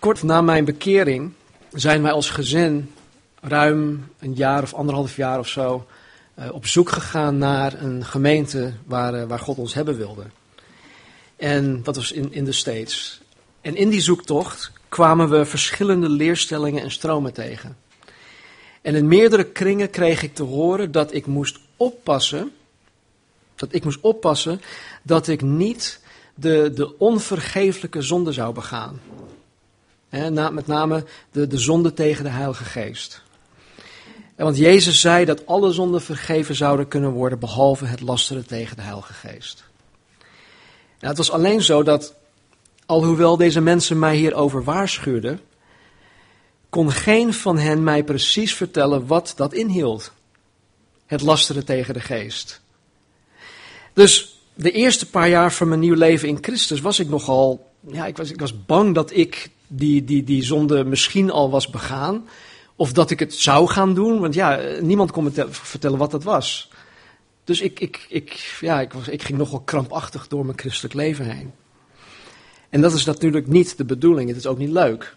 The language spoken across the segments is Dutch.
Kort na mijn bekering zijn wij als gezin ruim een jaar of anderhalf jaar of zo uh, op zoek gegaan naar een gemeente waar, uh, waar God ons hebben wilde. En dat was in, in de States. En in die zoektocht kwamen we verschillende leerstellingen en stromen tegen. En in meerdere kringen kreeg ik te horen dat ik moest oppassen, dat ik moest oppassen dat ik niet de, de onvergeeflijke zonde zou begaan. Met name de, de zonde tegen de Heilige Geest. Want Jezus zei dat alle zonden vergeven zouden kunnen worden, behalve het lasteren tegen de Heilige Geest. Nou, het was alleen zo dat, alhoewel deze mensen mij hierover waarschuwden, kon geen van hen mij precies vertellen wat dat inhield. Het lasteren tegen de geest. Dus de eerste paar jaar van mijn nieuw leven in Christus was ik nogal, ja, ik was, ik was bang dat ik die, die, die zonde misschien al was begaan. Of dat ik het zou gaan doen, want ja, niemand kon me vertellen wat dat was. Dus ik, ik, ik, ja, ik, was, ik ging nogal krampachtig door mijn christelijk leven heen. En dat is natuurlijk niet de bedoeling, het is ook niet leuk.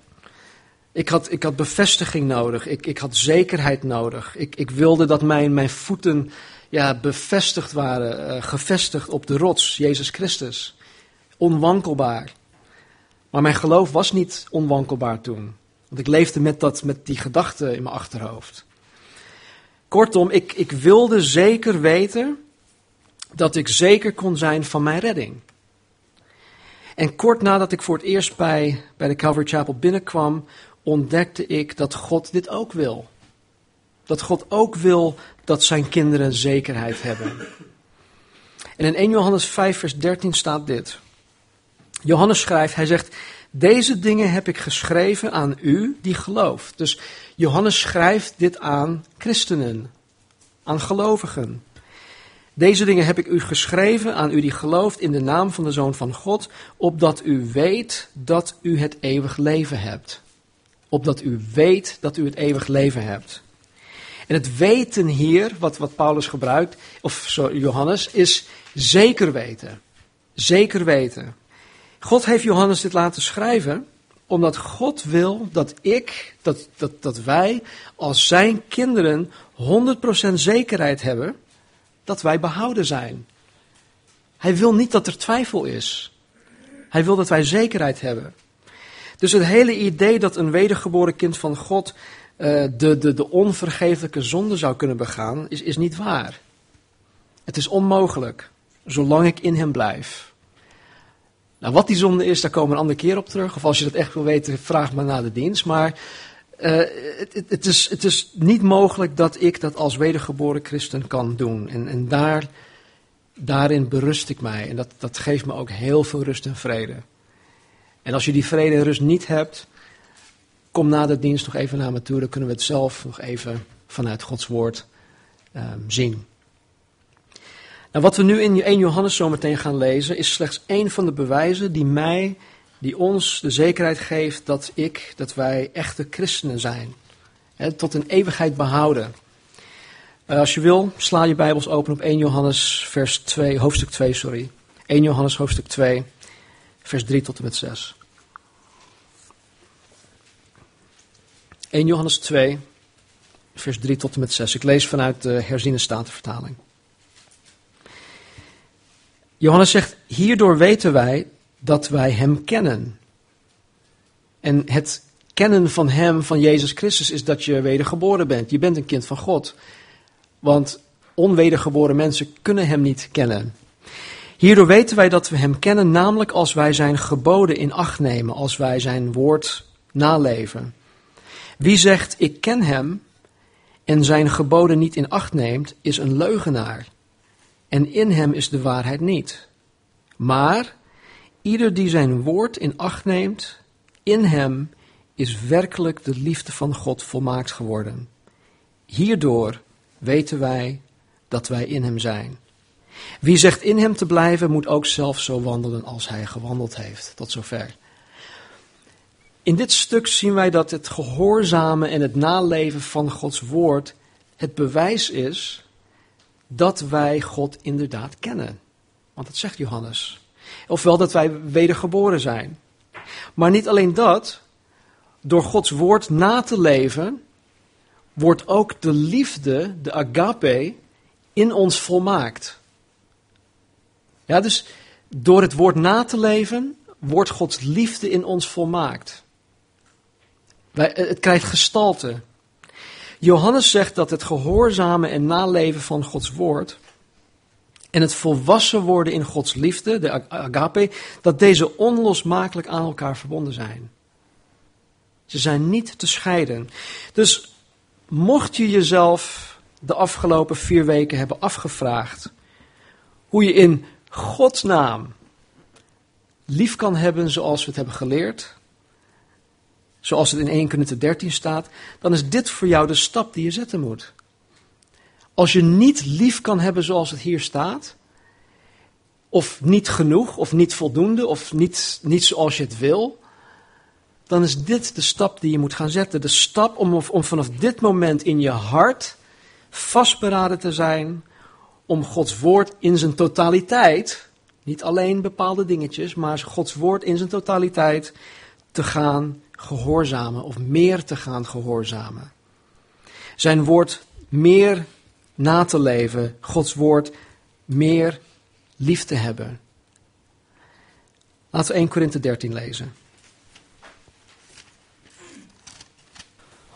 Ik had, ik had bevestiging nodig, ik, ik had zekerheid nodig. Ik, ik wilde dat mijn, mijn voeten ja, bevestigd waren, uh, gevestigd op de rots, Jezus Christus. Onwankelbaar. Maar mijn geloof was niet onwankelbaar toen. Want ik leefde met, dat, met die gedachte in mijn achterhoofd. Kortom, ik, ik wilde zeker weten dat ik zeker kon zijn van mijn redding. En kort nadat ik voor het eerst bij, bij de Calvary Chapel binnenkwam, ontdekte ik dat God dit ook wil. Dat God ook wil dat zijn kinderen zekerheid hebben. En in 1 Johannes 5, vers 13 staat dit. Johannes schrijft, hij zegt, deze dingen heb ik geschreven aan u die gelooft. Dus Johannes schrijft dit aan christenen, aan gelovigen. Deze dingen heb ik u geschreven aan u die gelooft in de naam van de Zoon van God, opdat u weet dat u het eeuwig leven hebt. Opdat u weet dat u het eeuwig leven hebt. En het weten hier, wat, wat Paulus gebruikt, of Johannes, is zeker weten. Zeker weten. God heeft Johannes dit laten schrijven omdat God wil dat ik, dat, dat, dat wij als zijn kinderen 100% zekerheid hebben dat wij behouden zijn. Hij wil niet dat er twijfel is. Hij wil dat wij zekerheid hebben. Dus het hele idee dat een wedergeboren kind van God uh, de, de, de onvergeeflijke zonde zou kunnen begaan, is, is niet waar. Het is onmogelijk, zolang ik in hem blijf. Nou, wat die zonde is, daar komen we een andere keer op terug. Of als je dat echt wil weten, vraag maar naar de dienst. Maar uh, het, het, is, het is niet mogelijk dat ik dat als wedergeboren christen kan doen. En, en daar, daarin berust ik mij. En dat, dat geeft me ook heel veel rust en vrede. En als je die vrede en rust niet hebt, kom na de dienst nog even naar me toe. Dan kunnen we het zelf nog even vanuit Gods woord um, zien. Nou, wat we nu in 1 Johannes zometeen gaan lezen, is slechts één van de bewijzen die mij, die ons de zekerheid geeft dat ik, dat wij echte christenen zijn. tot een eeuwigheid behouden. Uh, als je wil, sla je Bijbels open op 1 Johannes vers 2, hoofdstuk 2, sorry. 1 Johannes hoofdstuk 2, vers 3 tot en met 6. 1 Johannes 2, vers 3 tot en met 6. Ik lees vanuit de herziene statenvertaling. Johannes zegt, hierdoor weten wij dat wij Hem kennen. En het kennen van Hem, van Jezus Christus, is dat je wedergeboren bent. Je bent een kind van God. Want onwedergeboren mensen kunnen Hem niet kennen. Hierdoor weten wij dat we Hem kennen, namelijk als wij Zijn geboden in acht nemen, als wij Zijn woord naleven. Wie zegt, ik ken Hem, en Zijn geboden niet in acht neemt, is een leugenaar en in hem is de waarheid niet. Maar ieder die zijn woord in acht neemt, in hem is werkelijk de liefde van God volmaakt geworden. Hierdoor weten wij dat wij in hem zijn. Wie zegt in hem te blijven, moet ook zelf zo wandelen als hij gewandeld heeft. Tot zover. In dit stuk zien wij dat het gehoorzamen en het naleven van Gods woord het bewijs is dat wij God inderdaad kennen. Want dat zegt Johannes. Ofwel dat wij wedergeboren zijn. Maar niet alleen dat, door Gods woord na te leven, wordt ook de liefde, de agape, in ons volmaakt. Ja, dus door het woord na te leven, wordt Gods liefde in ons volmaakt. Wij, het krijgt gestalte. Johannes zegt dat het gehoorzamen en naleven van Gods woord en het volwassen worden in Gods liefde, de agape, dat deze onlosmakelijk aan elkaar verbonden zijn. Ze zijn niet te scheiden. Dus mocht je jezelf de afgelopen vier weken hebben afgevraagd hoe je in Gods naam lief kan hebben zoals we het hebben geleerd, zoals het in 1 Corinthië 13 staat, dan is dit voor jou de stap die je zetten moet. Als je niet lief kan hebben zoals het hier staat, of niet genoeg, of niet voldoende, of niet, niet zoals je het wil, dan is dit de stap die je moet gaan zetten. De stap om, om vanaf dit moment in je hart vastberaden te zijn om Gods woord in zijn totaliteit, niet alleen bepaalde dingetjes, maar Gods woord in zijn totaliteit te gaan gehoorzamen of meer te gaan gehoorzamen. Zijn woord meer na te leven, Gods woord meer lief te hebben. Laten we 1 Korinthe 13 lezen.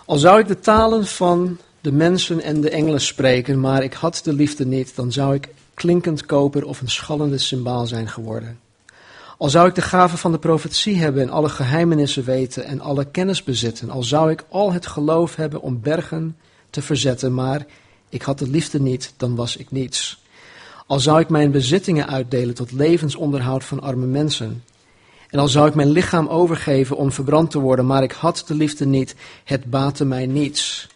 Al zou ik de talen van de mensen en de engelen spreken, maar ik had de liefde niet, dan zou ik klinkend koper of een schallende symbaal zijn geworden. Al zou ik de gave van de profetie hebben en alle geheimenissen weten en alle kennis bezitten, al zou ik al het geloof hebben om bergen te verzetten, maar ik had de liefde niet, dan was ik niets. Al zou ik mijn bezittingen uitdelen tot levensonderhoud van arme mensen. En al zou ik mijn lichaam overgeven om verbrand te worden, maar ik had de liefde niet, het baatte mij niets.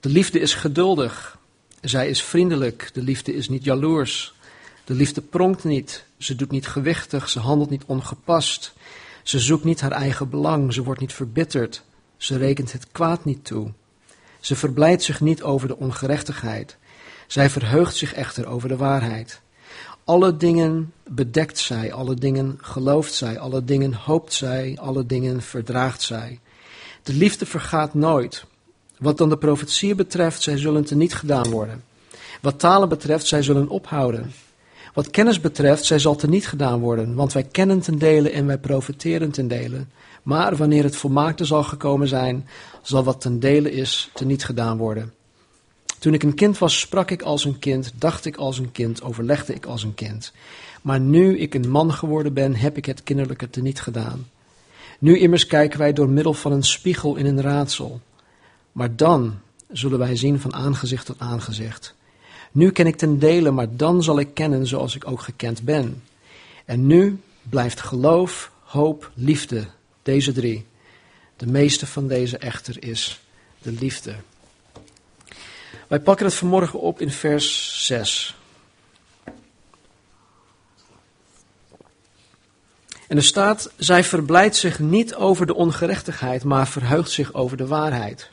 De liefde is geduldig. Zij is vriendelijk. De liefde is niet jaloers. De liefde pronkt niet. Ze doet niet gewichtig. Ze handelt niet ongepast. Ze zoekt niet haar eigen belang. Ze wordt niet verbitterd. Ze rekent het kwaad niet toe. Ze verblijdt zich niet over de ongerechtigheid. Zij verheugt zich echter over de waarheid. Alle dingen bedekt zij, alle dingen gelooft zij, alle dingen hoopt zij, alle dingen verdraagt zij. De liefde vergaat nooit. Wat dan de profetieën betreft, zij zullen teniet gedaan worden. Wat talen betreft, zij zullen ophouden. Wat kennis betreft, zij zal teniet gedaan worden, want wij kennen ten dele en wij profiteren ten dele. Maar wanneer het volmaakte zal gekomen zijn, zal wat ten dele is teniet gedaan worden. Toen ik een kind was, sprak ik als een kind, dacht ik als een kind, overlegde ik als een kind. Maar nu ik een man geworden ben, heb ik het kinderlijke teniet gedaan. Nu immers kijken wij door middel van een spiegel in een raadsel. Maar dan zullen wij zien van aangezicht tot aangezicht. Nu ken ik ten dele, maar dan zal ik kennen zoals ik ook gekend ben. En nu blijft geloof, hoop, liefde, deze drie. De meeste van deze echter is de liefde. Wij pakken het vanmorgen op in vers 6. En er staat, zij verblijdt zich niet over de ongerechtigheid, maar verheugt zich over de waarheid.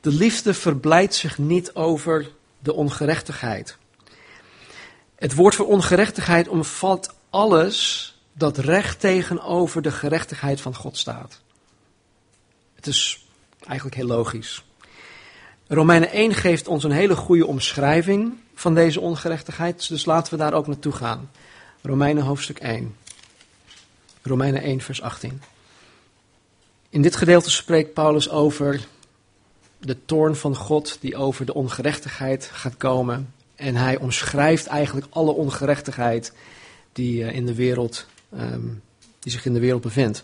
De liefde verblijdt zich niet over de ongerechtigheid. Het woord voor ongerechtigheid omvat alles dat recht tegenover de gerechtigheid van God staat. Het is eigenlijk heel logisch. Romeinen 1 geeft ons een hele goede omschrijving van deze ongerechtigheid, dus laten we daar ook naartoe gaan. Romeinen hoofdstuk 1. Romeinen 1, vers 18. In dit gedeelte spreekt Paulus over de toorn van God die over de ongerechtigheid gaat komen. En hij omschrijft eigenlijk alle ongerechtigheid die, uh, in de wereld, um, die zich in de wereld bevindt.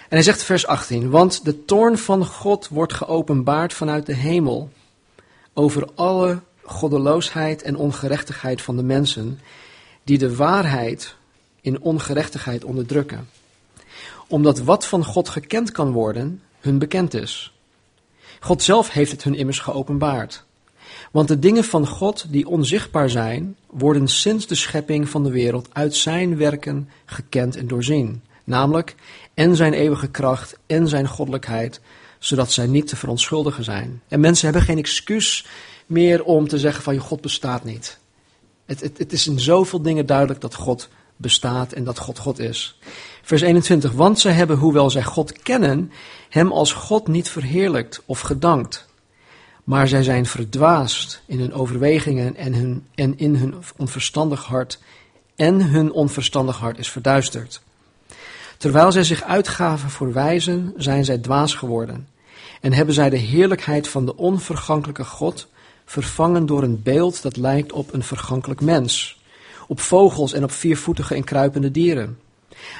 En hij zegt vers 18, want de toorn van God wordt geopenbaard vanuit de hemel over alle goddeloosheid en ongerechtigheid van de mensen, die de waarheid in ongerechtigheid onderdrukken. Omdat wat van God gekend kan worden, hun bekend is. God zelf heeft het hun immers geopenbaard. Want de dingen van God die onzichtbaar zijn, worden sinds de schepping van de wereld uit zijn werken gekend en doorzien. Namelijk en zijn eeuwige kracht en zijn goddelijkheid, zodat zij niet te verontschuldigen zijn. En mensen hebben geen excuus meer om te zeggen van je God bestaat niet. Het, het, het is in zoveel dingen duidelijk dat God bestaat en dat God God is. Vers 21. Want zij hebben, hoewel zij God kennen, hem als God niet verheerlijkt of gedankt. Maar zij zijn verdwaasd in hun overwegingen en, hun, en in hun onverstandig hart. En hun onverstandig hart is verduisterd. Terwijl zij zich uitgaven voor wijzen, zijn zij dwaas geworden. En hebben zij de heerlijkheid van de onvergankelijke God vervangen door een beeld dat lijkt op een vergankelijk mens, op vogels en op viervoetige en kruipende dieren.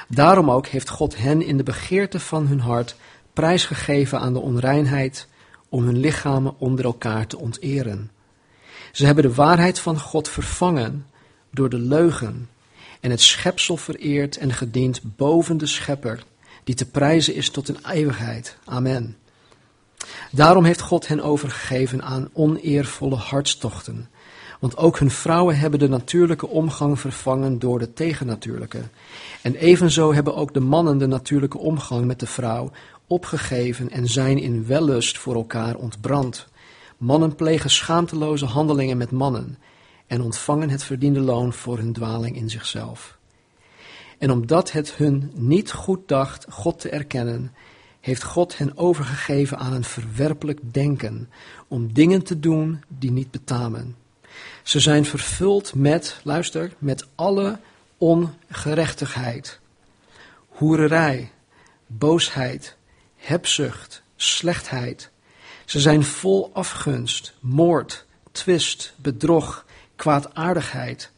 Daarom ook heeft God hen in de begeerte van hun hart prijsgegeven aan de onreinheid, om hun lichamen onder elkaar te onteren. Ze hebben de waarheid van God vervangen door de leugen en het schepsel vereerd en gediend boven de schepper, die te prijzen is tot een eeuwigheid. Amen. Daarom heeft God hen overgegeven aan oneervolle hartstochten. Want ook hun vrouwen hebben de natuurlijke omgang vervangen door de tegennatuurlijke. En evenzo hebben ook de mannen de natuurlijke omgang met de vrouw opgegeven en zijn in wellust voor elkaar ontbrand. Mannen plegen schaamteloze handelingen met mannen en ontvangen het verdiende loon voor hun dwaling in zichzelf. En omdat het hun niet goed dacht God te erkennen, heeft God hen overgegeven aan een verwerpelijk denken, om dingen te doen die niet betamen. Ze zijn vervuld met, luister, met alle ongerechtigheid, hoererij, boosheid, hebzucht, slechtheid. Ze zijn vol afgunst, moord, twist, bedrog, kwaadaardigheid.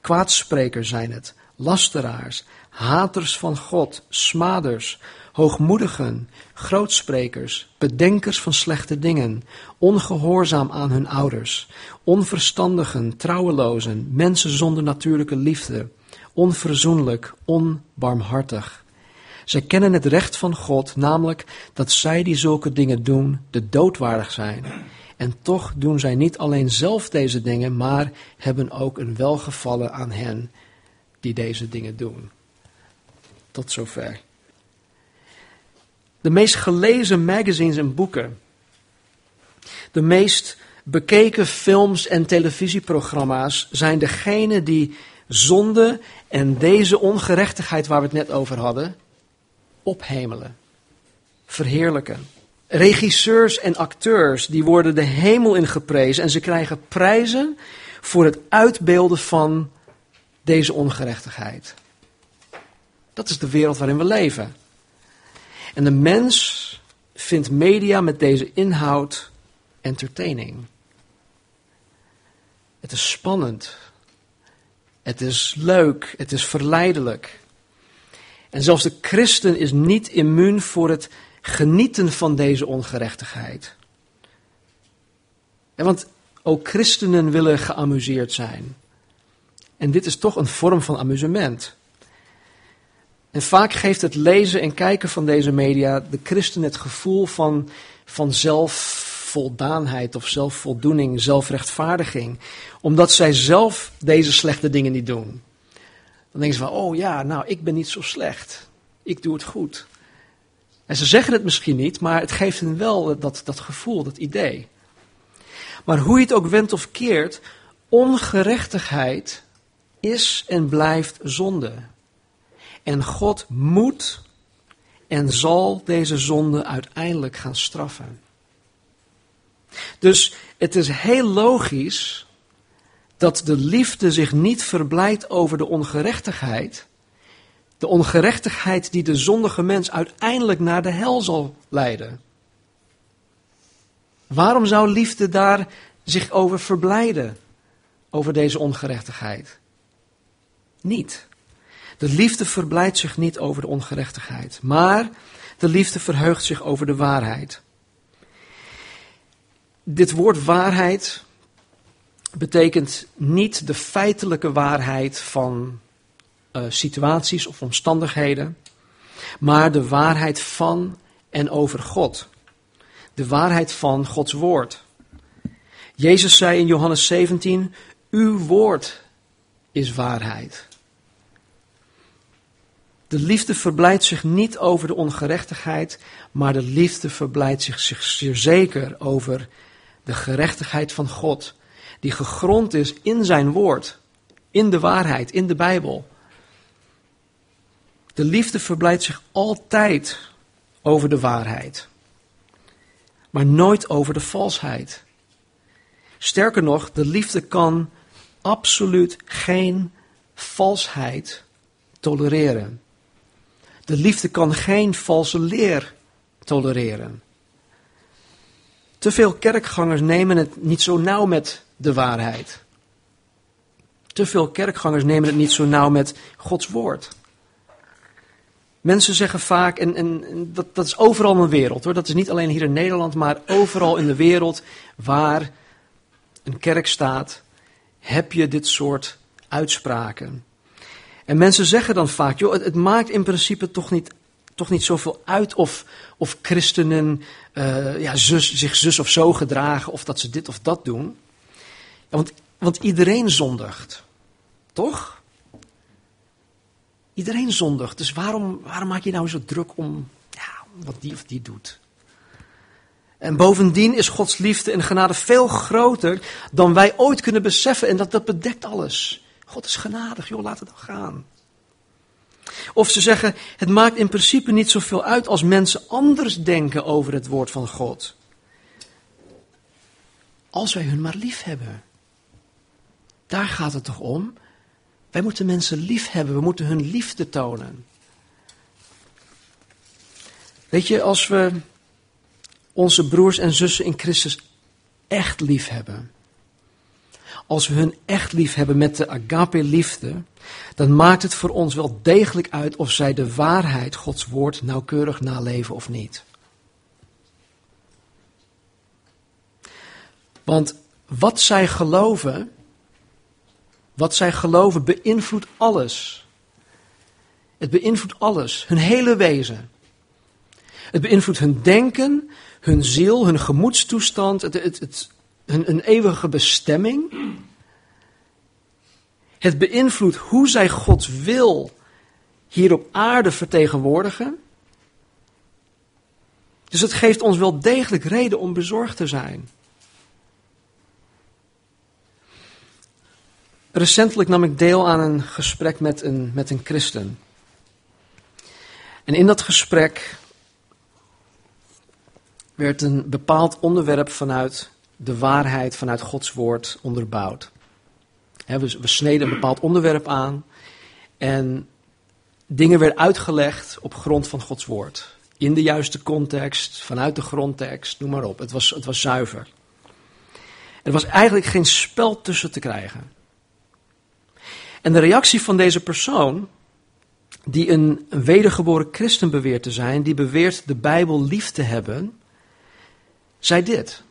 Kwaadsprekers zijn het, lasteraars, haters van God, smaders, hoogmoedigen, grootsprekers, bedenkers van slechte dingen, ongehoorzaam aan hun ouders, onverstandigen, trouwelozen, mensen zonder natuurlijke liefde, onverzoenlijk, onbarmhartig. Zij kennen het recht van God, namelijk dat zij die zulke dingen doen, de doodwaardig zijn. En toch doen zij niet alleen zelf deze dingen, maar hebben ook een welgevallen aan hen die deze dingen doen. Tot zover. De meest gelezen magazines en boeken. De meest bekeken films en televisieprogramma's zijn degene die zonde en deze ongerechtigheid waar we het net over hadden, ophemelen, verheerlijken. Regisseurs en acteurs die worden de hemel in geprezen en ze krijgen prijzen voor het uitbeelden van deze ongerechtigheid. Dat is de wereld waarin we leven. En de mens vindt media met deze inhoud entertaining. Het is spannend. Het is leuk. Het is verleidelijk. En zelfs de christen is niet immuun voor het genieten van deze ongerechtigheid. want ook christenen willen geamuseerd zijn. En dit is toch een vorm van amusement. En vaak geeft het lezen en kijken van deze media de christen het gevoel van, van zelfvoldaanheid of zelfvoldoening, zelfrechtvaardiging. Omdat zij zelf deze slechte dingen niet doen. Dan denken ze van, oh ja, nou ik ben niet zo slecht. Ik doe het goed. En ze zeggen het misschien niet, maar het geeft hen wel dat, dat gevoel, dat idee. Maar hoe je het ook wendt of keert, ongerechtigheid is en blijft zonde. En God moet en zal deze zonde uiteindelijk gaan straffen. Dus het is heel logisch dat de liefde zich niet verblijdt over de ongerechtigheid. De ongerechtigheid die de zondige mens uiteindelijk naar de hel zal leiden. Waarom zou liefde daar zich over verblijden? Over deze ongerechtigheid? Niet. De liefde verblijdt zich niet over de ongerechtigheid, maar de liefde verheugt zich over de waarheid. Dit woord waarheid betekent niet de feitelijke waarheid van uh, situaties of omstandigheden, maar de waarheid van en over God. De waarheid van Gods woord. Jezus zei in Johannes 17: Uw woord is waarheid. De liefde verblijdt zich niet over de ongerechtigheid, maar de liefde verblijdt zich, zich zeker over de gerechtigheid van God, die gegrond is in zijn woord, in de waarheid, in de Bijbel. De liefde verblijdt zich altijd over de waarheid, maar nooit over de valsheid. Sterker nog, de liefde kan absoluut geen valsheid tolereren. De liefde kan geen valse leer tolereren. Te veel kerkgangers nemen het niet zo nauw met de waarheid. Te veel kerkgangers nemen het niet zo nauw met Gods woord. Mensen zeggen vaak, en, en dat, dat is overal in de wereld hoor, dat is niet alleen hier in Nederland, maar overal in de wereld waar een kerk staat, heb je dit soort uitspraken. En mensen zeggen dan vaak, joh, het, maakt in principe toch niet, toch niet zoveel uit of, of christenen uh, ja, zus, zich zus of zo gedragen, of dat ze dit of dat doen. Want, want iedereen zondigt, toch? Iedereen zondigt, dus waarom, waarom maak je nou zo druk om ja, wat die of die doet? En bovendien is Gods liefde en genade veel groter dan wij ooit kunnen beseffen. En dat, dat bedekt alles. God is genadig, joh, laat het dan gaan. Of ze zeggen, het maakt in principe niet zoveel uit als mensen anders denken over het woord van God. Als wij hun maar lief hebben. Daar gaat het toch om? Wij moeten mensen lief hebben, we moeten hun liefde tonen. Weet je, als we onze broers en zussen in Christus echt lief hebben, als we hun echt lief hebben met de agape liefde, dan maakt het voor ons wel degelijk uit of zij de waarheid, Gods woord, nauwkeurig naleven of niet. Want wat zij geloven, wat zij geloven beïnvloedt alles. Het beïnvloedt alles, hun hele wezen. Het beïnvloedt hun denken, hun ziel, hun gemoedstoestand, het, het, hun eeuwige bestemming. Het beïnvloedt hoe zij Gods wil hier op aarde vertegenwoordigen. Dus het geeft ons wel degelijk reden om bezorgd te zijn. Recentelijk nam ik deel aan een gesprek met een, met een christen. En in dat gesprek werd een bepaald onderwerp vanuit de waarheid, vanuit Gods woord onderbouwd. we, we sneden een bepaald onderwerp aan en dingen werden uitgelegd op grond van Gods woord. In de juiste context, vanuit de grondtekst, noem maar op. Het was, het was zuiver. Er was eigenlijk geen spel tussen te krijgen. En de reactie van deze persoon, die een, een wedergeboren christen beweert te zijn, die beweert de Bijbel lief te hebben, zei dit.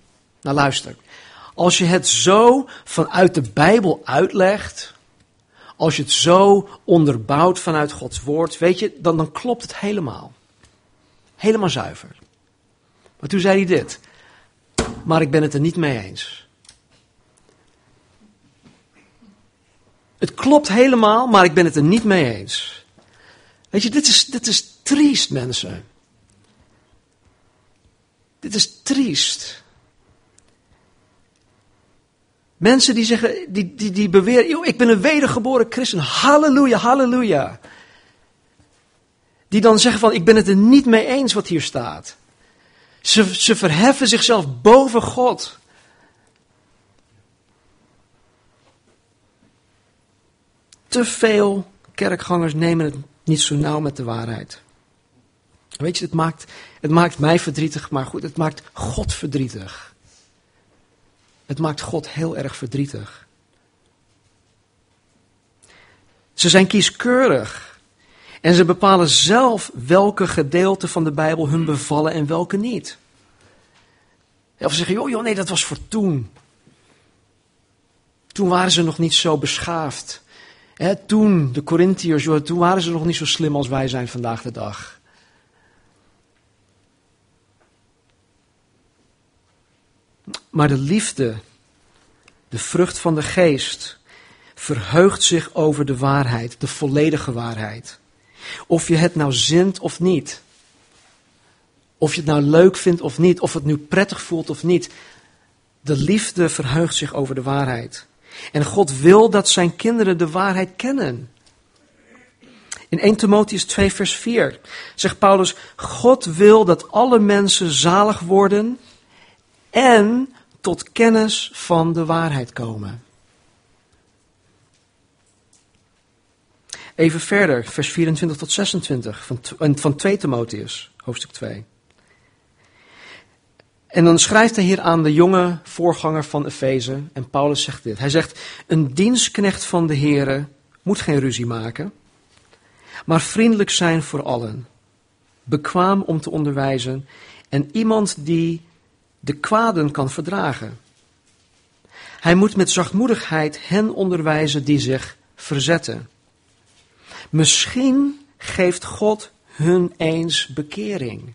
Nou luister, als je het zo vanuit de Bijbel uitlegt, als je het zo onderbouwt vanuit Gods woord, weet je, dan, dan klopt het helemaal. Helemaal zuiver. Maar toen zei hij dit. Maar ik ben het er niet mee eens. Het klopt helemaal, maar ik ben het er niet mee eens. Weet je, dit is, dit is triest, mensen. Dit is triest. Mensen die zeggen, die, die, die beweren, joh, ik ben een wedergeboren christen, halleluja, halleluja. Die dan zeggen van, ik ben het er niet mee eens wat hier staat. Ze, ze verheffen zichzelf boven God. Te veel kerkgangers nemen het niet zo nauw met de waarheid. Weet je, het maakt, het maakt mij verdrietig, maar goed, het maakt God verdrietig. Het maakt God heel erg verdrietig. Ze zijn kieskeurig. En ze bepalen zelf welke gedeelten van de Bijbel hun bevallen en welke niet. Of ze zeggen, joh, joh, nee, dat was voor toen. Toen waren ze nog niet zo beschaafd. toen, de Corinthiërs, toen waren ze nog niet zo slim als wij zijn vandaag de dag. Maar de liefde, de vrucht van de geest, verheugt zich over de waarheid, de volledige waarheid. Of je het nou zint of niet. Of je het nou leuk vindt of niet. Of het nu prettig voelt of niet. De liefde verheugt zich over de waarheid. En God wil dat zijn kinderen de waarheid kennen. In 1 Timotheus 2, vers 4 zegt Paulus: God wil dat alle mensen zalig worden en tot kennis van de waarheid komen. Even verder, vers 24 tot 26 van, van 2 Timotheus, hoofdstuk 2. En dan schrijft hij hier aan de jonge voorganger van Efeze, en Paulus zegt dit. Hij zegt, een dienstknecht van de Here moet geen ruzie maken, maar vriendelijk zijn voor allen, bekwaam om te onderwijzen en iemand die de kwaden kan verdragen. Hij moet met zachtmoedigheid hen onderwijzen die zich verzetten. Misschien geeft God hun eens bekering,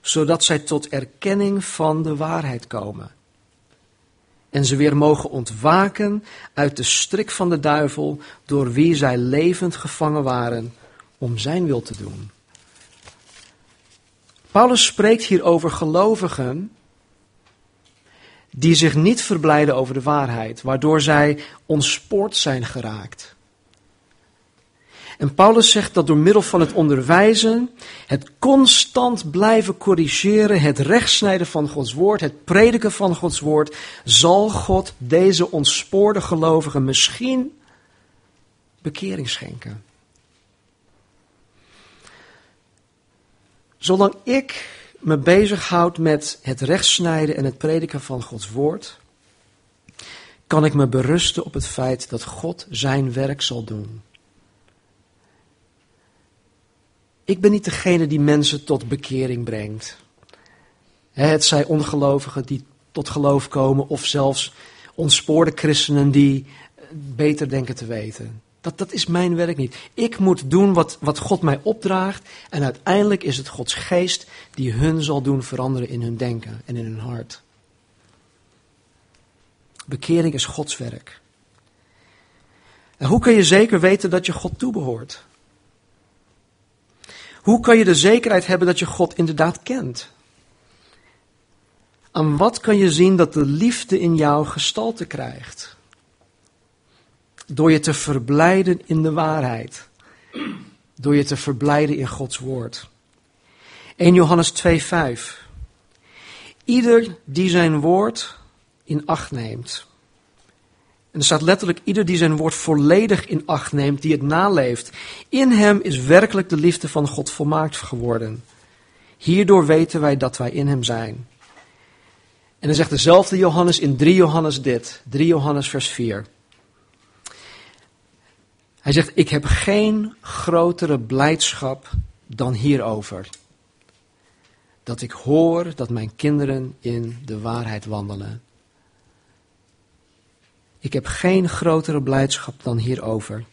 zodat zij tot erkenning van de waarheid komen. En ze weer mogen ontwaken uit de strik van de duivel, door wie zij levend gevangen waren om zijn wil te doen. Paulus spreekt hier over gelovigen die zich niet verblijden over de waarheid, waardoor zij ontspoord zijn geraakt. En Paulus zegt dat door middel van het onderwijzen, het constant blijven corrigeren, het rechtsnijden van Gods woord, het prediken van Gods woord, zal God deze ontspoorde gelovigen misschien bekering schenken. Zolang ik me bezighoud met het rechtsnijden en het prediken van Gods woord, kan ik me berusten op het feit dat God zijn werk zal doen. Ik ben niet degene die mensen tot bekering brengt. Het zij ongelovigen die tot geloof komen of zelfs ontspoorde christenen die beter denken te weten. Dat, dat is mijn werk niet. Ik moet doen wat, wat God mij opdraagt en uiteindelijk is het Gods geest die hun zal doen veranderen in hun denken en in hun hart. Bekering is Gods werk. En hoe kun je zeker weten dat je God toebehoort? Hoe kan je de zekerheid hebben dat je God inderdaad kent? Aan wat kan je zien dat de liefde in jou gestalte krijgt? Door je te verblijden in de waarheid. Door je te verblijden in Gods woord. 1 Johannes 2:5. Ieder die zijn woord in acht neemt. En er staat letterlijk, ieder die zijn woord volledig in acht neemt, die het naleeft. In hem is werkelijk de liefde van God volmaakt geworden. Hierdoor weten wij dat wij in hem zijn. En dan zegt dezelfde Johannes in 3 Johannes dit, 3 Johannes vers 4. Hij zegt, ik heb geen grotere blijdschap dan hierover. Dat ik hoor dat mijn kinderen in de waarheid wandelen. Ik heb geen grotere blijdschap dan hierover.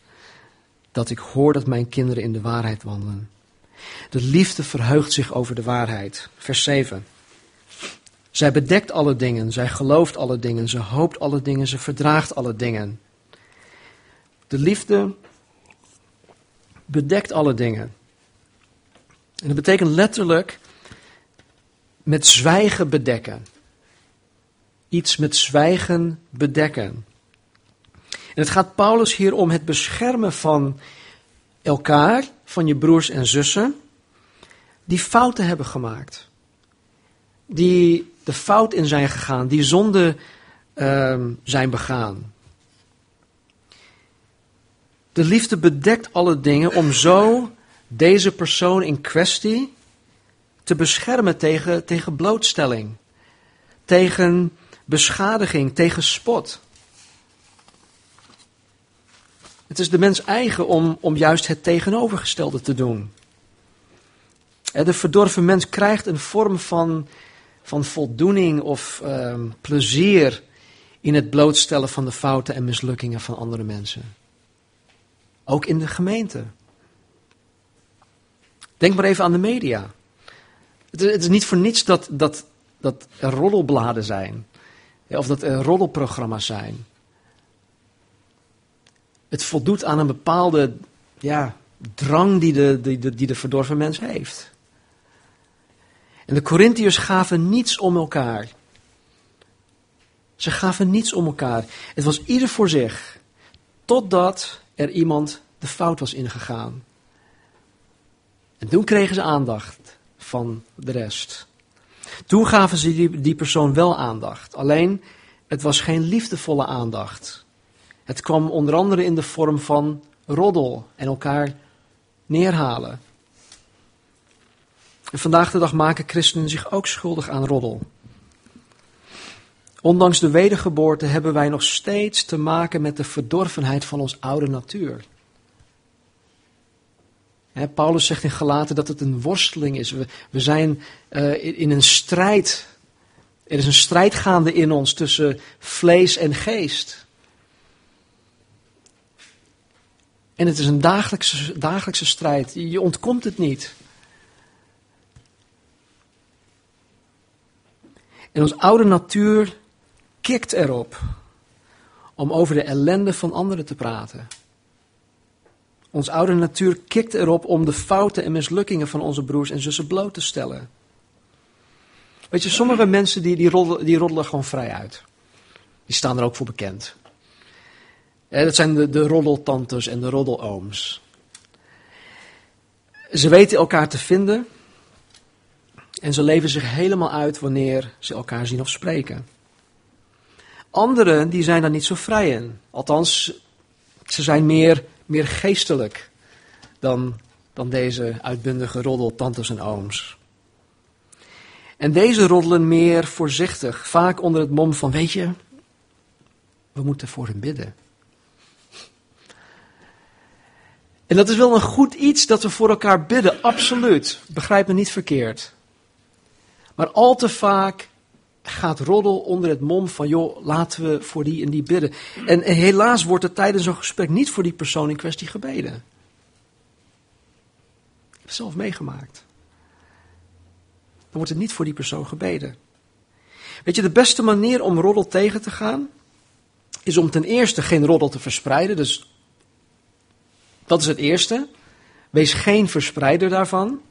Dat ik hoor dat mijn kinderen in de waarheid wandelen. De liefde verheugt zich over de waarheid. Vers 7. Zij bedekt alle dingen, zij gelooft alle dingen, ze hoopt alle dingen, ze verdraagt alle dingen. De liefde bedekt alle dingen. En dat betekent letterlijk met zwijgen bedekken. Iets met zwijgen bedekken. En het gaat Paulus hier om het beschermen van elkaar, van je broers en zussen, die fouten hebben gemaakt. Die de fout in zijn gegaan, die zonde uh, zijn begaan. De liefde bedekt alle dingen om zo deze persoon in kwestie te beschermen tegen, tegen blootstelling, tegen beschadiging, tegen spot. Het is de mens eigen om, om juist het tegenovergestelde te doen. De verdorven mens krijgt een vorm van, van voldoening of um, plezier in het blootstellen van de fouten en mislukkingen van andere mensen. Ook in de gemeente. Denk maar even aan de media. Het is, niet voor niets dat, dat, dat er roddelbladen zijn. Of dat er roddelprogramma's zijn. Het voldoet aan een bepaalde ja, drang die de, die, de, die de verdorven mens heeft. En de Corinthiërs gaven niets om elkaar. Ze gaven niets om elkaar. Het was ieder voor zich. Totdat er iemand de fout was ingegaan. En toen kregen ze aandacht van de rest. Toen gaven ze die, die persoon wel aandacht. Alleen, het was geen liefdevolle aandacht. Het kwam onder andere in de vorm van roddel en elkaar neerhalen. En vandaag de dag maken christenen zich ook schuldig aan roddel. Ondanks de wedergeboorte hebben wij nog steeds te maken met de verdorvenheid van ons oude natuur. Paulus zegt in Galaten dat het een worsteling is. We, zijn uh, in een strijd. Er is een strijd gaande in ons tussen vlees en geest. En het is een dagelijkse, dagelijkse strijd. Je ontkomt het niet. En ons oude natuur kikt erop om over de ellende van anderen te praten. Ons oude natuur kikt erop om de fouten en mislukkingen van onze broers en zussen bloot te stellen. Weet je, sommige mensen die, die, roddelen, die roddelen gewoon vrij uit. Die staan er ook voor bekend. dat zijn de, de roddeltantes en de roddelooms. Ze weten elkaar te vinden. En ze leven zich helemaal uit wanneer ze elkaar zien of spreken. Anderen die zijn daar niet zo vrij in. Althans, ze zijn meer meer geestelijk dan, dan deze uitbundige roddel, tantes en ooms. En deze roddelen meer voorzichtig, vaak onder het mom van, weet je, we moeten voor hem bidden. En dat is wel een goed iets dat we voor elkaar bidden, absoluut. Begrijp me niet verkeerd. Maar al te vaak gaat roddel onder het mom van, joh, laten we voor die en die bidden. En, helaas wordt er tijdens zo'n gesprek niet voor die persoon in kwestie gebeden. Ik heb het zelf meegemaakt. Dan wordt er niet voor die persoon gebeden. Weet je, de beste manier om roddel tegen te gaan, is om ten eerste geen roddel te verspreiden. Dus dat is het eerste. Wees geen verspreider daarvan.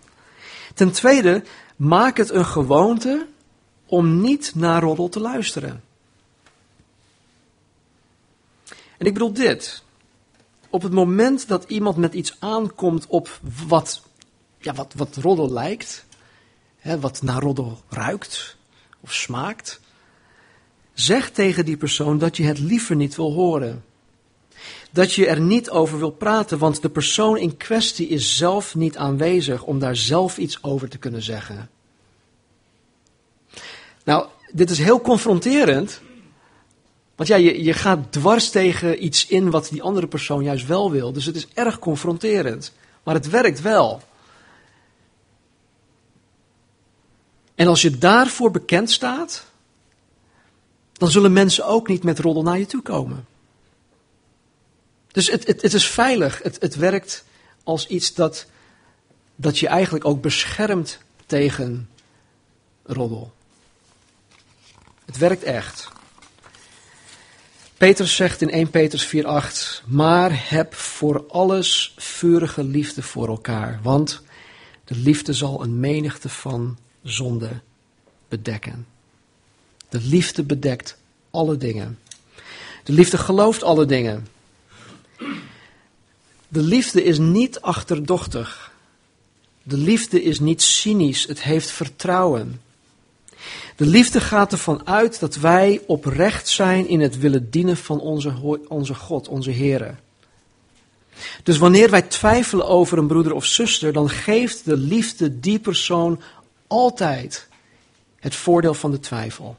Ten tweede, maak het een gewoonte om niet naar roddel te luisteren. En ik bedoel dit. Op het moment dat iemand met iets aankomt op wat, ja, wat, wat roddel lijkt, hè, wat naar roddel ruikt of smaakt, zeg tegen die persoon dat je het liever niet wil horen. Dat je er niet over wil praten, want de persoon in kwestie is zelf niet aanwezig om daar zelf iets over te kunnen zeggen. Nou, dit is heel confronterend. Want ja, je, je gaat dwars tegen iets in wat die andere persoon juist wel wil. Dus het is erg confronterend. Maar het werkt wel. En als je daarvoor bekend staat, dan zullen mensen ook niet met roddel naar je toe komen. Dus het, het, het is veilig. Het, het werkt als iets dat, dat je eigenlijk ook beschermt tegen roddel. Het werkt echt. Petrus zegt in 1 Petrus 4:8: Maar heb voor alles vurige liefde voor elkaar, want de liefde zal een menigte van zonde bedekken. De liefde bedekt alle dingen. De liefde gelooft alle dingen. De liefde is niet achterdochtig. De liefde is niet cynisch, het heeft vertrouwen. De liefde gaat ervan uit dat wij oprecht zijn in het willen dienen van onze, onze God, onze Here. Dus wanneer wij twijfelen over een broeder of zuster, dan geeft de liefde die persoon altijd het voordeel van de twijfel.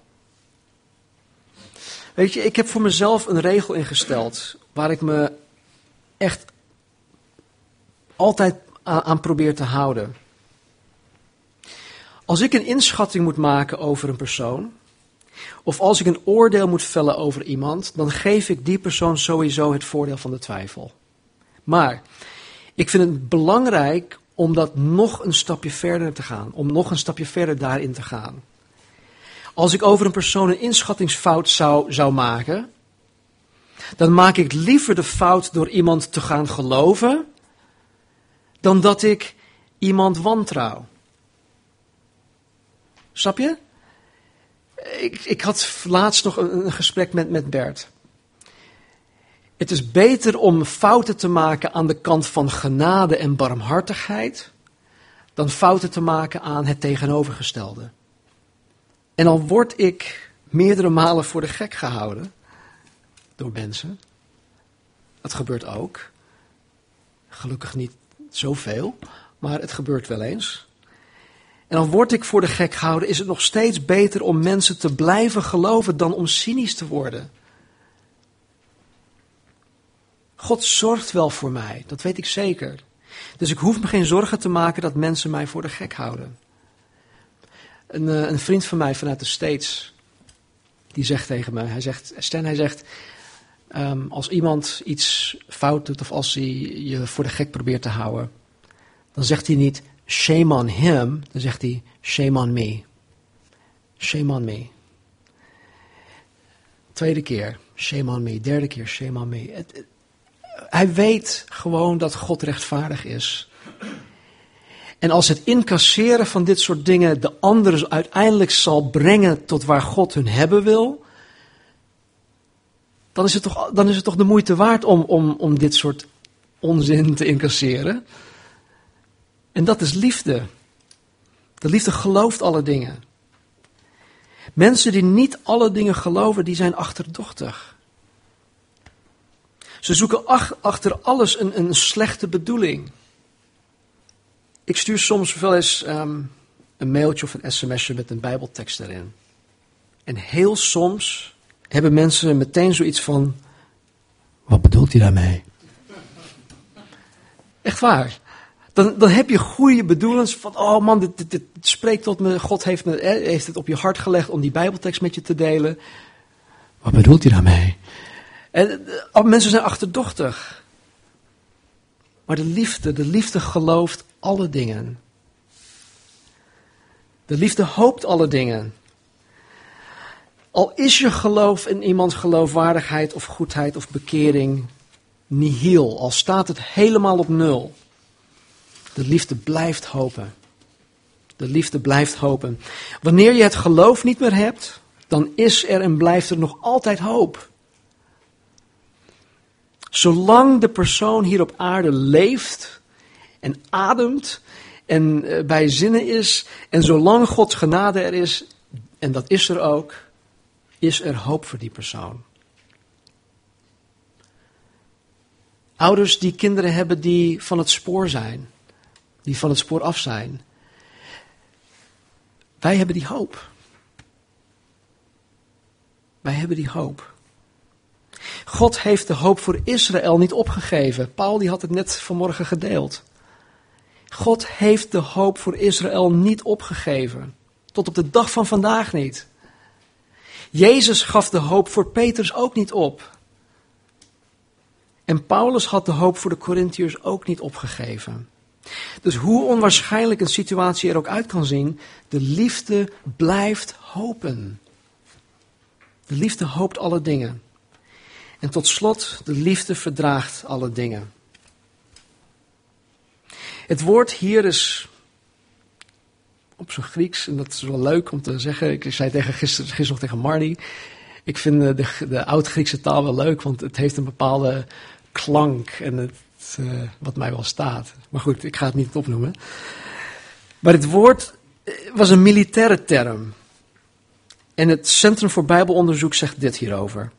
Weet je, ik heb voor mezelf een regel ingesteld waar ik me echt altijd aan probeer te houden. Als ik een inschatting moet maken over een persoon, of als ik een oordeel moet vellen over iemand, dan geef ik die persoon sowieso het voordeel van de twijfel. Maar ik vind het belangrijk om dat nog een stapje verder te gaan, om nog een stapje verder daarin te gaan. Als ik over een persoon een inschattingsfout zou, zou maken, dan maak ik liever de fout door iemand te gaan geloven, dan dat ik iemand wantrouw. Snap je? Ik, ik had laatst nog een, gesprek met, met Bert. Het is beter om fouten te maken aan de kant van genade en barmhartigheid, dan fouten te maken aan het tegenovergestelde. En dan word ik meerdere malen voor de gek gehouden door mensen. Dat gebeurt ook. Gelukkig niet zoveel, maar het gebeurt wel eens. En dan word ik voor de gek gehouden. Is het nog steeds beter om mensen te blijven geloven dan om cynisch te worden? God zorgt wel voor mij, dat weet ik zeker. Dus ik hoef me geen zorgen te maken dat mensen mij voor de gek houden. Een, eh, een vriend van mij vanuit de States, die zegt tegen me, hij zegt, Stan, hij zegt, ehm, als iemand iets fout doet of als hij je voor de gek probeert te houden, dan zegt hij niet, shame on him, dan zegt hij, shame on me. Shame on me. Tweede keer, shame on me. Derde keer, shame on me. hij weet gewoon dat God rechtvaardig is. En als het incasseren van dit soort dingen de anderen uiteindelijk zal brengen tot waar God hun hebben wil, dan is het toch, dan is het toch de moeite waard om, om, om dit soort onzin te incasseren. En dat is liefde. De liefde gelooft alle dingen. Mensen die niet alle dingen geloven, die zijn achterdochtig. Ze zoeken achter alles een, een slechte bedoeling. Ik stuur soms wel eens ehm, een mailtje of een sms'je met een bijbeltekst erin. En heel soms hebben mensen meteen zoiets van, wat bedoelt hij daarmee? Echt waar. Dan, dan heb je goede bedoelens van, oh man, dit, spreekt tot me, God heeft, me, heeft het op je hart gelegd om die bijbeltekst met je te delen. Wat bedoelt hij daarmee? En uh, mensen zijn achterdochtig. Maar de liefde, de liefde gelooft alle dingen. De liefde hoopt alle dingen. Al is je geloof in iemands geloofwaardigheid of goedheid of bekering nihil, al staat het helemaal op nul. De liefde blijft hopen. De liefde blijft hopen. Wanneer je het geloof niet meer hebt, dan is er en blijft er nog altijd hoop. Zolang de persoon hier op aarde leeft en ademt en eh, bij zinnen is en zolang Gods genade er is, en dat is er ook, is er hoop voor die persoon. Ouders die kinderen hebben die van het spoor zijn, die van het spoor af zijn. Wij hebben die hoop. Wij hebben die hoop. God heeft de hoop voor Israël niet opgegeven. Paul die had het net vanmorgen gedeeld. God heeft de hoop voor Israël niet opgegeven. Tot op de dag van vandaag niet. Jezus gaf de hoop voor Petrus ook niet op. En Paulus had de hoop voor de Corinthiërs ook niet opgegeven. Dus hoe onwaarschijnlijk een situatie er ook uit kan zien, de liefde blijft hopen. De liefde hoopt alle dingen. En tot slot, de liefde verdraagt alle dingen. Het woord hier is op zijn Grieks, en dat is wel leuk om te zeggen. Ik zei tegen gisteren, gisteren nog tegen Marnie. Ik vind de, de oud-Griekse taal wel leuk, want het heeft een bepaalde klank en het, uh, wat mij wel staat. Maar goed, ik ga het niet opnoemen. Maar het woord eh, was een militaire term. En het Centrum voor Bijbelonderzoek zegt dit hierover.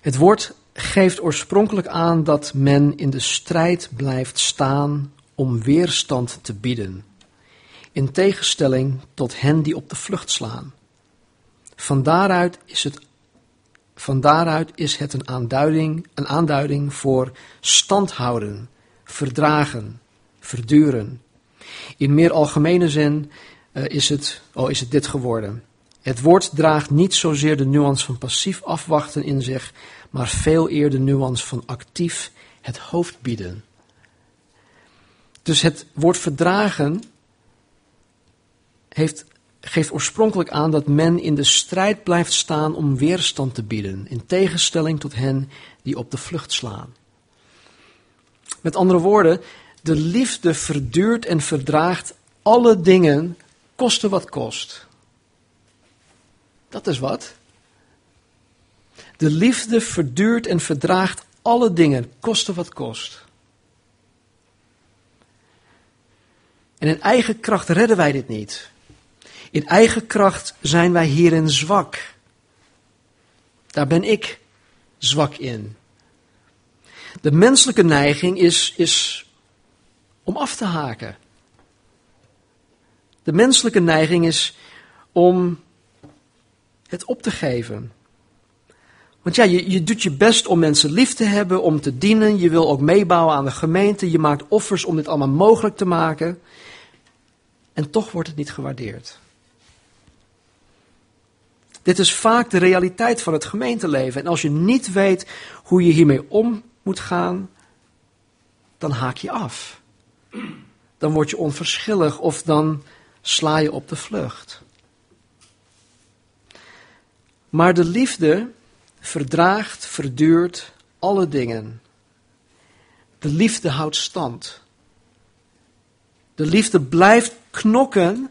Het woord geeft oorspronkelijk aan dat men in de strijd blijft staan om weerstand te bieden, in tegenstelling tot hen die op de vlucht slaan. Van daaruit is het, van daaruit is het een, aanduiding, een aanduiding voor standhouden, verdragen, verduren. In meer algemene zin uh, is, het, oh, is het dit geworden. Het woord draagt niet zozeer de nuance van passief afwachten in zich, maar veel eerder de nuance van actief het hoofd bieden. Dus het woord verdragen heeft, geeft oorspronkelijk aan dat men in de strijd blijft staan om weerstand te bieden, in tegenstelling tot hen die op de vlucht slaan. Met andere woorden, de liefde verduurt en verdraagt alle dingen, koste wat kost. Dat is wat. De liefde verduurt en verdraagt alle dingen, koste wat kost. En in eigen kracht redden wij dit niet. In eigen kracht zijn wij hierin zwak. Daar ben ik zwak in. De menselijke neiging is, is om af te haken. De menselijke neiging is om het op te geven. Want ja, je, je doet je best om mensen lief te hebben, om te dienen. Je wil ook meebouwen aan de gemeente. Je maakt offers om dit allemaal mogelijk te maken. En toch wordt het niet gewaardeerd. Dit is vaak de realiteit van het gemeenteleven. En als je niet weet hoe je hiermee om moet gaan, dan haak je af. Dan word je onverschillig of dan sla je op de vlucht. Maar de liefde verdraagt, verduurt alle dingen. De liefde houdt stand. De liefde blijft knokken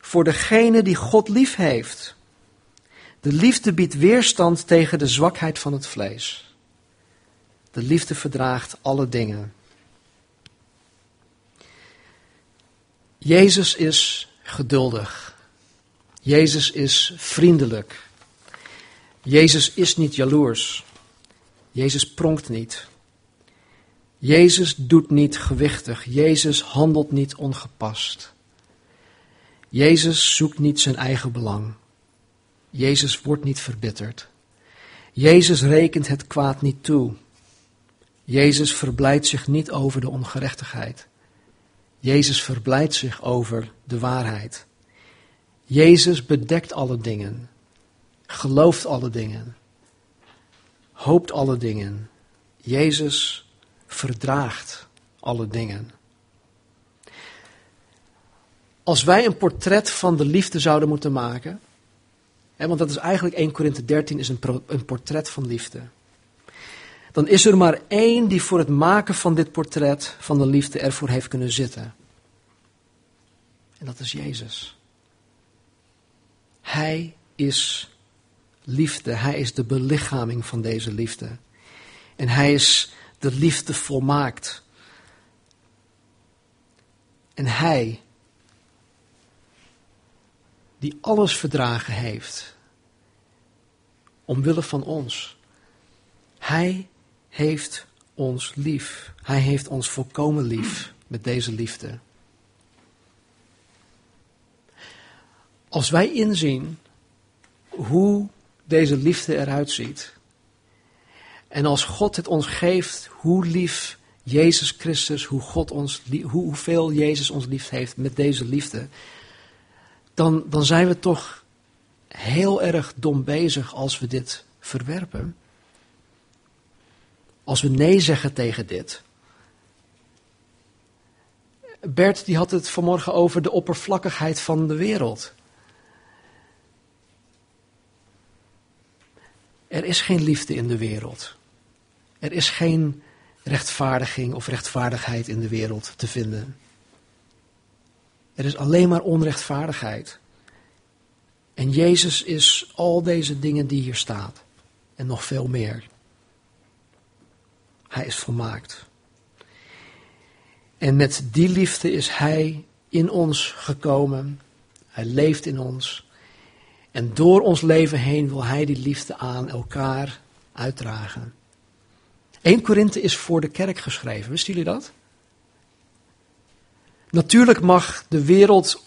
voor degene die God lief heeft. De liefde biedt weerstand tegen de zwakheid van het vlees. De liefde verdraagt alle dingen. Jezus is geduldig. Jezus is vriendelijk. Jezus is niet jaloers. Jezus pronkt niet. Jezus doet niet gewichtig. Jezus handelt niet ongepast. Jezus zoekt niet zijn eigen belang. Jezus wordt niet verbitterd. Jezus rekent het kwaad niet toe. Jezus verblijdt zich niet over de ongerechtigheid. Jezus verblijdt zich over de waarheid. Jezus bedekt alle dingen, gelooft alle dingen, hoopt alle dingen. Jezus verdraagt alle dingen. Als wij een portret van de liefde zouden moeten maken, want dat is eigenlijk 1 Korinthe 13 is een, een portret van liefde. Dan is er maar één die voor het maken van dit portret van de liefde ervoor heeft kunnen zitten. En dat is Jezus. Hij is liefde. Hij is de belichaming van deze liefde. En hij is de liefde volmaakt. En hij, die alles verdragen heeft, omwille van ons, hij heeft ons lief. Hij heeft ons volkomen lief met deze liefde. Als wij inzien hoe deze liefde eruit ziet, en als God het ons geeft, hoe lief Jezus Christus, hoe God ons, hoeveel Jezus ons lief heeft met deze liefde, dan, dan zijn we toch heel erg dom bezig als we dit verwerpen. Als we nee zeggen tegen dit. Bert die had het vanmorgen over de oppervlakkigheid van de wereld. Er is geen liefde in de wereld. Er is geen rechtvaardiging of rechtvaardigheid in de wereld te vinden. Er is alleen maar onrechtvaardigheid. En Jezus is al deze dingen die hier staat. En nog veel meer. Hij is volmaakt. En met die liefde is Hij in ons gekomen. Hij leeft in ons. En door ons leven heen wil Hij die liefde aan elkaar uitdragen. 1 Korinthe is voor de kerk geschreven, wisten jullie dat? Natuurlijk mag de wereld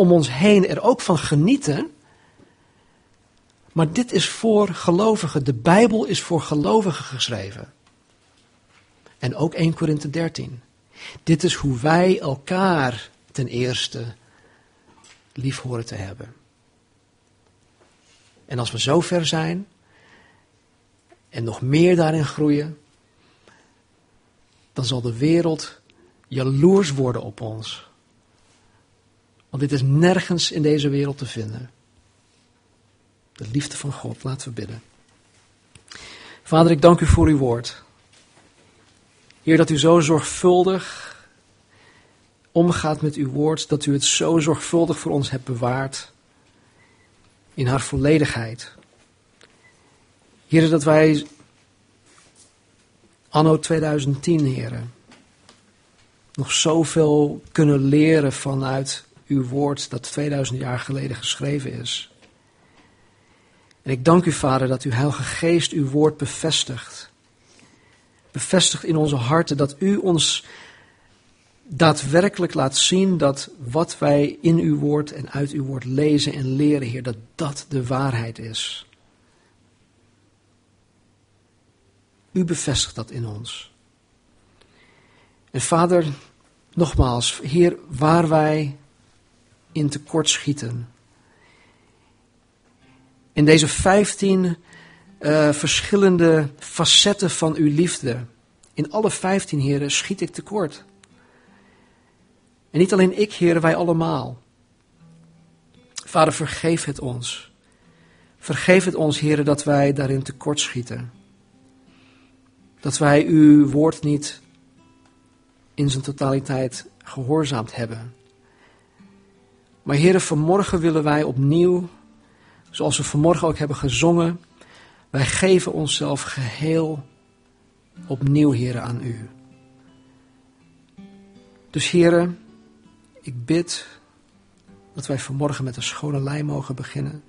om ons heen er ook van genieten. Maar dit is voor gelovigen. De Bijbel is voor gelovigen geschreven. En ook 1 Korinthe 13. Dit is hoe wij elkaar ten eerste lief horen te hebben. En als we zo ver zijn en nog meer daarin groeien, dan zal de wereld jaloers worden op ons. Want dit is nergens in deze wereld te vinden. De liefde van God, laten we bidden. Vader, ik dank u voor uw woord. Heer, dat u zo zorgvuldig omgaat met uw woord, dat u het zo zorgvuldig voor ons hebt bewaard in haar volledigheid. Heer, dat wij anno 2010, heren, nog zoveel kunnen leren vanuit uw woord dat 2000 jaar geleden geschreven is. En ik dank u, Vader, dat uw Heilige Geest uw woord bevestigt. Bevestigt in onze harten dat u ons daadwerkelijk laat zien dat wat wij in uw woord en uit uw woord lezen en leren, Heer, dat dat de waarheid is. U bevestigt dat in ons. En Vader, nogmaals, Heer, waar wij in tekort schieten. In deze vijftien uh, verschillende facetten van uw liefde. In alle vijftien, heren, schiet ik tekort. En niet alleen ik, heren, wij allemaal. Vader, vergeef het ons. Vergeef het ons, heren, dat wij daarin tekort schieten. Dat wij uw woord niet in zijn totaliteit gehoorzaamd hebben. Maar heren, vanmorgen willen wij opnieuw, zoals we vanmorgen ook hebben gezongen, wij geven onszelf geheel opnieuw, heren, aan u. Dus heren, ik bid dat wij vanmorgen met een schone lei mogen beginnen.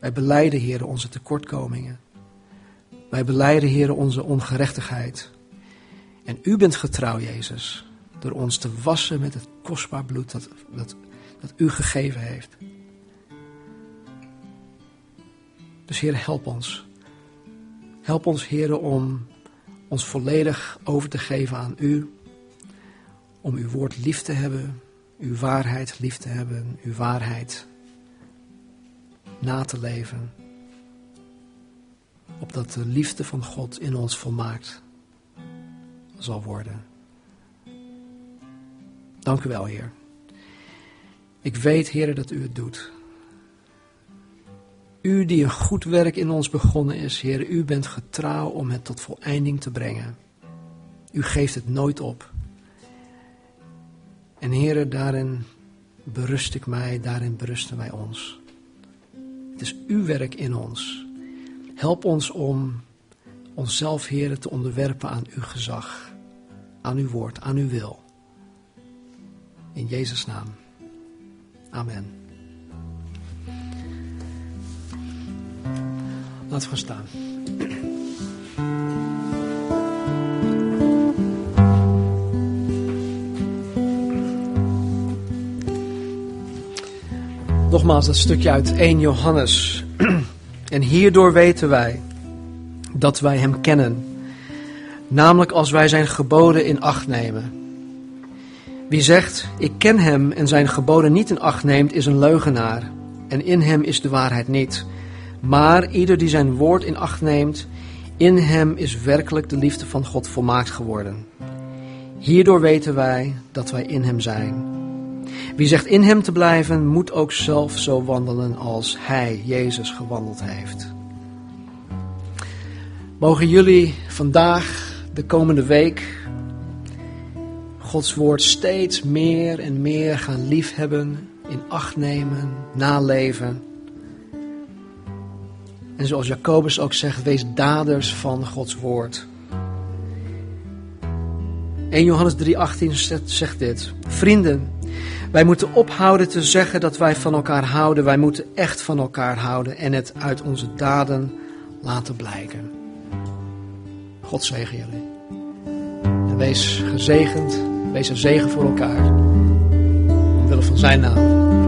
Wij beleiden, heren, onze tekortkomingen. Wij beleiden, heren, onze ongerechtigheid. En u bent getrouw, Jezus, door ons te wassen met het kostbaar bloed dat, dat, dat u gegeven heeft. Dus Heer, help ons. Help ons, Heer, om ons volledig over te geven aan u. Om uw woord lief te hebben, uw waarheid lief te hebben, uw waarheid na te leven. Opdat de liefde van God in ons volmaakt zal worden. Dank u wel, Heer. Ik weet, Heer, dat u het doet. U die een goed werk in ons begonnen is, Heer, u bent getrouw om het tot voleinding te brengen. U geeft het nooit op. En Heer, daarin berust ik mij, daarin berusten wij ons. Het is uw werk in ons. Help ons om onszelf, Heer, te onderwerpen aan uw gezag, aan uw woord, aan uw wil. In Jezus' naam. Amen. Laten we gaan staan. Nogmaals dat stukje uit 1 Johannes. En hierdoor weten wij dat wij Hem kennen. Namelijk als wij Zijn geboden in acht nemen. Wie zegt, ik ken Hem en Zijn geboden niet in acht neemt, is een leugenaar. En in Hem is de waarheid niet. Maar ieder die Zijn woord in acht neemt, in Hem is werkelijk de liefde van God volmaakt geworden. Hierdoor weten wij dat wij in Hem zijn. Wie zegt in Hem te blijven, moet ook zelf zo wandelen als Hij, Jezus, gewandeld heeft. Mogen jullie vandaag, de komende week, Gods woord steeds meer en meer gaan liefhebben, in acht nemen, naleven. En zoals Jacobus ook zegt, wees daders van Gods woord. 1 Johannes 3:18 zegt dit: Vrienden, wij moeten ophouden te zeggen dat wij van elkaar houden. Wij moeten echt van elkaar houden en het uit onze daden laten blijken. God zegen jullie. En wees gezegend, wees een zegen voor elkaar. Omwille van zijn naam.